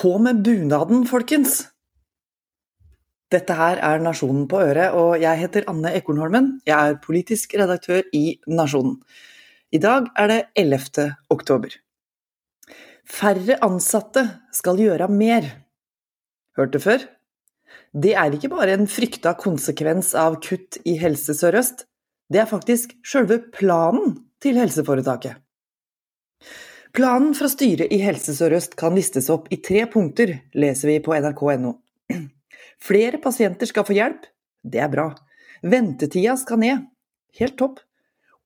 På med bunaden, folkens! Dette her er Nasjonen på øret, og jeg heter Anne Ekornholmen. Jeg er politisk redaktør i Nasjonen. I dag er det 11. oktober. Færre ansatte skal gjøre mer. Hørt det før? Det er ikke bare en frykta konsekvens av kutt i Helse Sør-Øst, det er faktisk sjølve planen til helseforetaket. Planen fra styret i Helse Sør-Øst kan listes opp i tre punkter, leser vi på nrk.no. Flere pasienter skal få hjelp, det er bra. Ventetida skal ned, helt topp.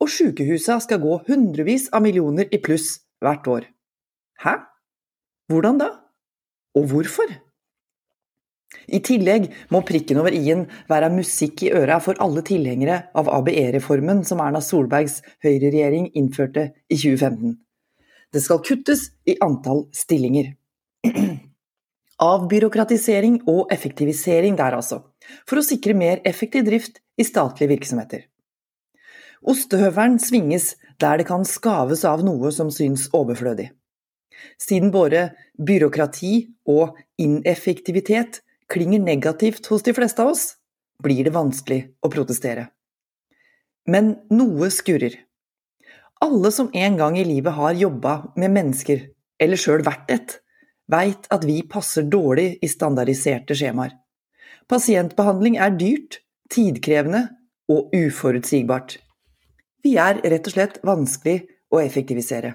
Og sykehusa skal gå hundrevis av millioner i pluss hvert år. Hæ? Hvordan da? Og hvorfor? I tillegg må prikken over i-en være musikk i øra for alle tilhengere av ABE-reformen som Erna Solbergs høyreregjering innførte i 2015. Det skal kuttes i antall stillinger. Avbyråkratisering og effektivisering der, altså. For å sikre mer effektiv drift i statlige virksomheter. Ostehøvelen svinges der det kan skaves av noe som syns overflødig. Siden både byråkrati og ineffektivitet klinger negativt hos de fleste av oss, blir det vanskelig å protestere. Men noe skurrer. Alle som en gang i livet har jobba med mennesker, eller sjøl vært et, veit at vi passer dårlig i standardiserte skjemaer. Pasientbehandling er dyrt, tidkrevende og uforutsigbart. Vi er rett og slett vanskelig å effektivisere.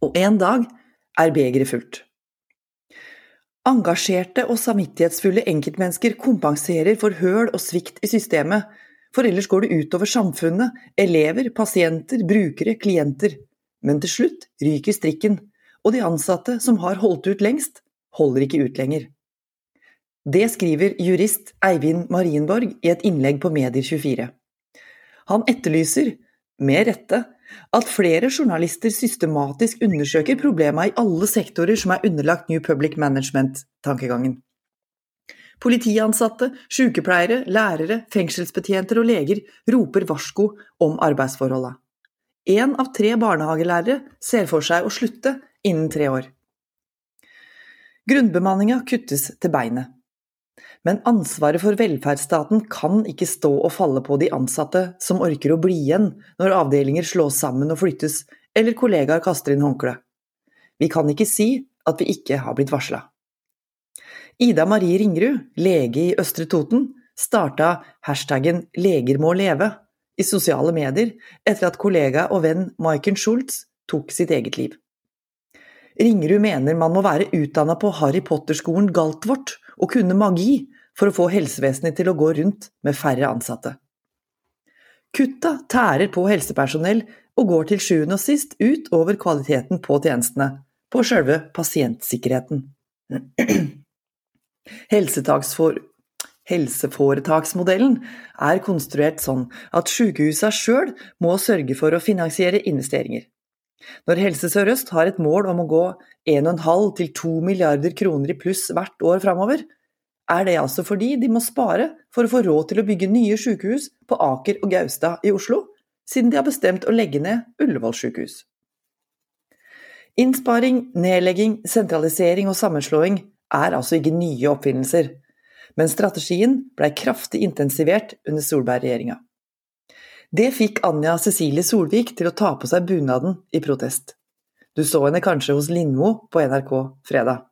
Og en dag er begeret fullt. Engasjerte og samvittighetsfulle enkeltmennesker kompenserer for høl og svikt i systemet, for ellers går det utover samfunnet, elever, pasienter, brukere, klienter. Men til slutt ryker strikken, og de ansatte som har holdt ut lengst, holder ikke ut lenger. Det skriver jurist Eivind Marienborg i et innlegg på Medier24. Han etterlyser, med rette, at flere journalister systematisk undersøker problema i alle sektorer som er underlagt New Public Management-tankegangen. Politiansatte, sykepleiere, lærere, fengselsbetjenter og leger roper varsko om arbeidsforholda. Én av tre barnehagelærere ser for seg å slutte innen tre år. Grunnbemanninga kuttes til beinet. Men ansvaret for velferdsstaten kan ikke stå og falle på de ansatte som orker å bli igjen når avdelinger slås sammen og flyttes, eller kollegaer kaster inn håndkle. Vi kan ikke si at vi ikke har blitt varsla. Ida Marie Ringerud, lege i Østre Toten, starta hashtaggen 'Leger må leve' i sosiale medier etter at kollega og venn Maiken Schultz tok sitt eget liv. Ringerud mener man må være utdanna på Harry Potter-skolen Galtvort og kunne magi for å få helsevesenet til å gå rundt med færre ansatte. Kutta tærer på helsepersonell og går til sjuende og sist ut over kvaliteten på tjenestene, på sjølve pasientsikkerheten. Helseforetaksmodellen er konstruert sånn at sykehusa sjøl må sørge for å finansiere investeringer. Når Helse Sør-Øst har et mål om å gå 1,5 til 2 milliarder kroner i pluss hvert år framover, er det altså fordi de må spare for å få råd til å bygge nye sykehus på Aker og Gaustad i Oslo, siden de har bestemt å legge ned Ullevål sykehus. Innsparing, nedlegging, sentralisering og sammenslåing er altså ikke nye oppfinnelser, men strategien blei kraftig intensivert under Solberg-regjeringa. Det fikk Anja Cecilie Solvik til å ta på seg bunaden i protest. Du så henne kanskje hos Lindmo på NRK fredag.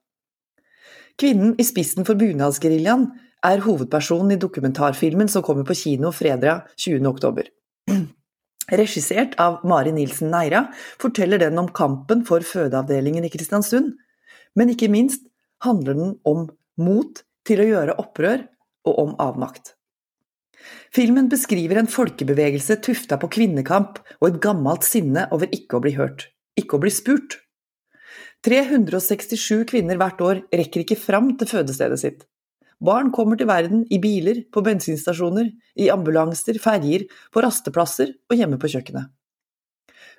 Kvinnen i spissen for bunadsgeriljaen er hovedpersonen i dokumentarfilmen som kommer på kino fredag 20. oktober. Regissert av Mari Nilsen Neira forteller den om kampen for fødeavdelingen i Kristiansund, men ikke minst handler den om mot til å gjøre opprør og om avmakt. Filmen beskriver en folkebevegelse tufta på kvinnekamp og et gammelt sinne over ikke å bli hørt, ikke å bli spurt. 367 kvinner hvert år rekker ikke fram til fødestedet sitt. Barn kommer til verden i biler, på bensinstasjoner, i ambulanser, ferjer, på rasteplasser og hjemme på kjøkkenet.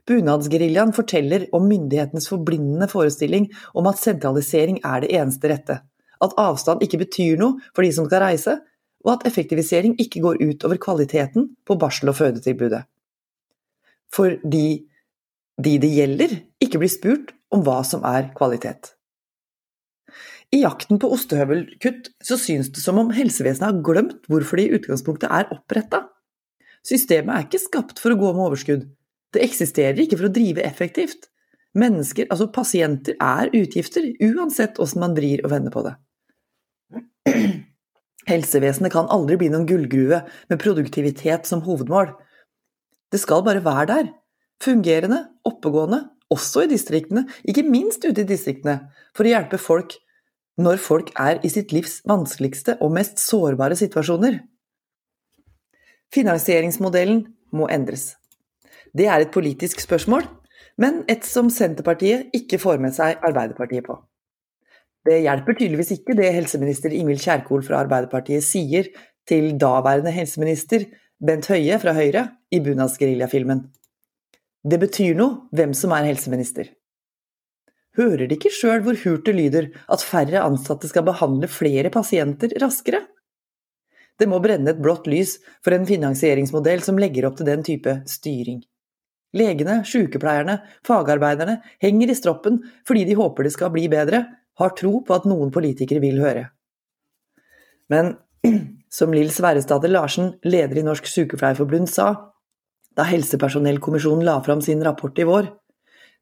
Bunadsgeriljaen forteller om myndighetenes forblindende forestilling om at sentralisering er det eneste rette, at avstand ikke betyr noe for de som skal reise, og at effektivisering ikke går ut over kvaliteten på barsel- og fødetilbudet. Fordi de det gjelder, ikke blir spurt om hva som er kvalitet. I jakten på ostehøvelkutt så synes det som om helsevesenet har glemt hvorfor det i utgangspunktet er oppretta. Systemet er ikke skapt for å gå med overskudd. Det eksisterer ikke for å drive effektivt. Mennesker, altså pasienter, er utgifter, uansett åssen man vrir og vender på det. Helsevesenet kan aldri bli noen gullgruve med produktivitet som hovedmål. Det skal bare være der, fungerende, oppegående, også i distriktene, ikke minst ute i distriktene, for å hjelpe folk når folk er i sitt livs vanskeligste og mest sårbare situasjoner. Finansieringsmodellen må endres. Det er et politisk spørsmål, men et som Senterpartiet ikke får med seg Arbeiderpartiet på. Det hjelper tydeligvis ikke det helseminister Ingvild Kjerkol fra Arbeiderpartiet sier til daværende helseminister Bent Høie fra Høyre i Bunadsgerilja-filmen. Det betyr noe hvem som er helseminister. Hører de ikke sjøl hvor hult det lyder at færre ansatte skal behandle flere pasienter raskere? Det må brenne et blått lys for en finansieringsmodell som legger opp til den type styring. Legene, sykepleierne, fagarbeiderne henger i stroppen fordi de håper det skal bli bedre, har tro på at noen politikere vil høre. Men som Lill Sverresdatter Larsen, leder i Norsk Sykepleierforbund, sa da Helsepersonellkommisjonen la fram sin rapport i vår,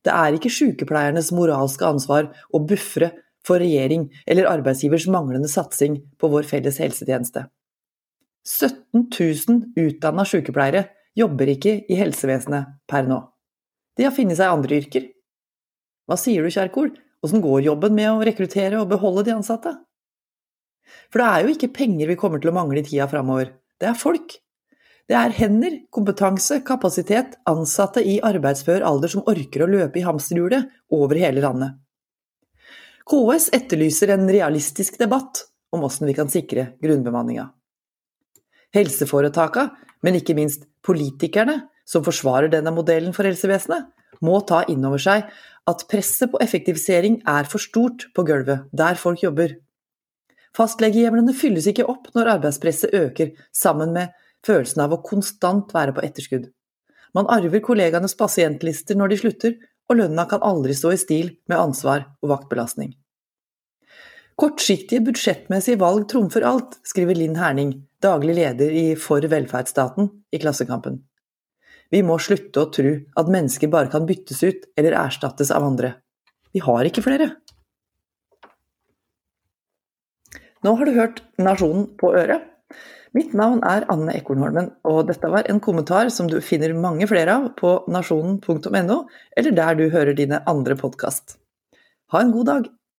det er ikke sykepleiernes moralske ansvar å bufre for regjering eller arbeidsgivers manglende satsing på vår felles helsetjeneste. 17 000 utdanna sykepleiere jobber ikke i helsevesenet per nå. De har funnet seg andre yrker. Hva sier du, Kjerkol, åssen går jobben med å rekruttere og beholde de ansatte? For det er jo ikke penger vi kommer til å mangle i tida framover, det er folk. Det er hender, kompetanse, kapasitet, ansatte i arbeidsfør alder som orker å løpe i hamsterhjulet over hele landet. KS etterlyser en realistisk debatt om hvordan vi kan sikre grunnbemanninga. Helseforetaka, men ikke minst politikerne som forsvarer denne modellen for helsevesenet, må ta inn over seg at presset på effektivisering er for stort på gulvet, der folk jobber. Fastlegehjemlene fylles ikke opp når arbeidspresset øker, sammen med følelsen av å konstant være på etterskudd. Man arver kollegaenes pasientlister når de slutter, og lønna kan aldri stå i stil med ansvar og vaktbelastning. Kortsiktige budsjettmessige valg trumfer alt, skriver Linn Herning, daglig leder i For velferdsstaten, i Klassekampen. Vi må slutte å tro at mennesker bare kan byttes ut eller erstattes av andre. Vi har ikke flere. Nå har du hørt Nasjonen på øret. Mitt navn er Anne Ekornholmen, og dette var en kommentar som du finner mange flere av på nasjonen.no, eller der du hører dine andre podkast. Ha en god dag!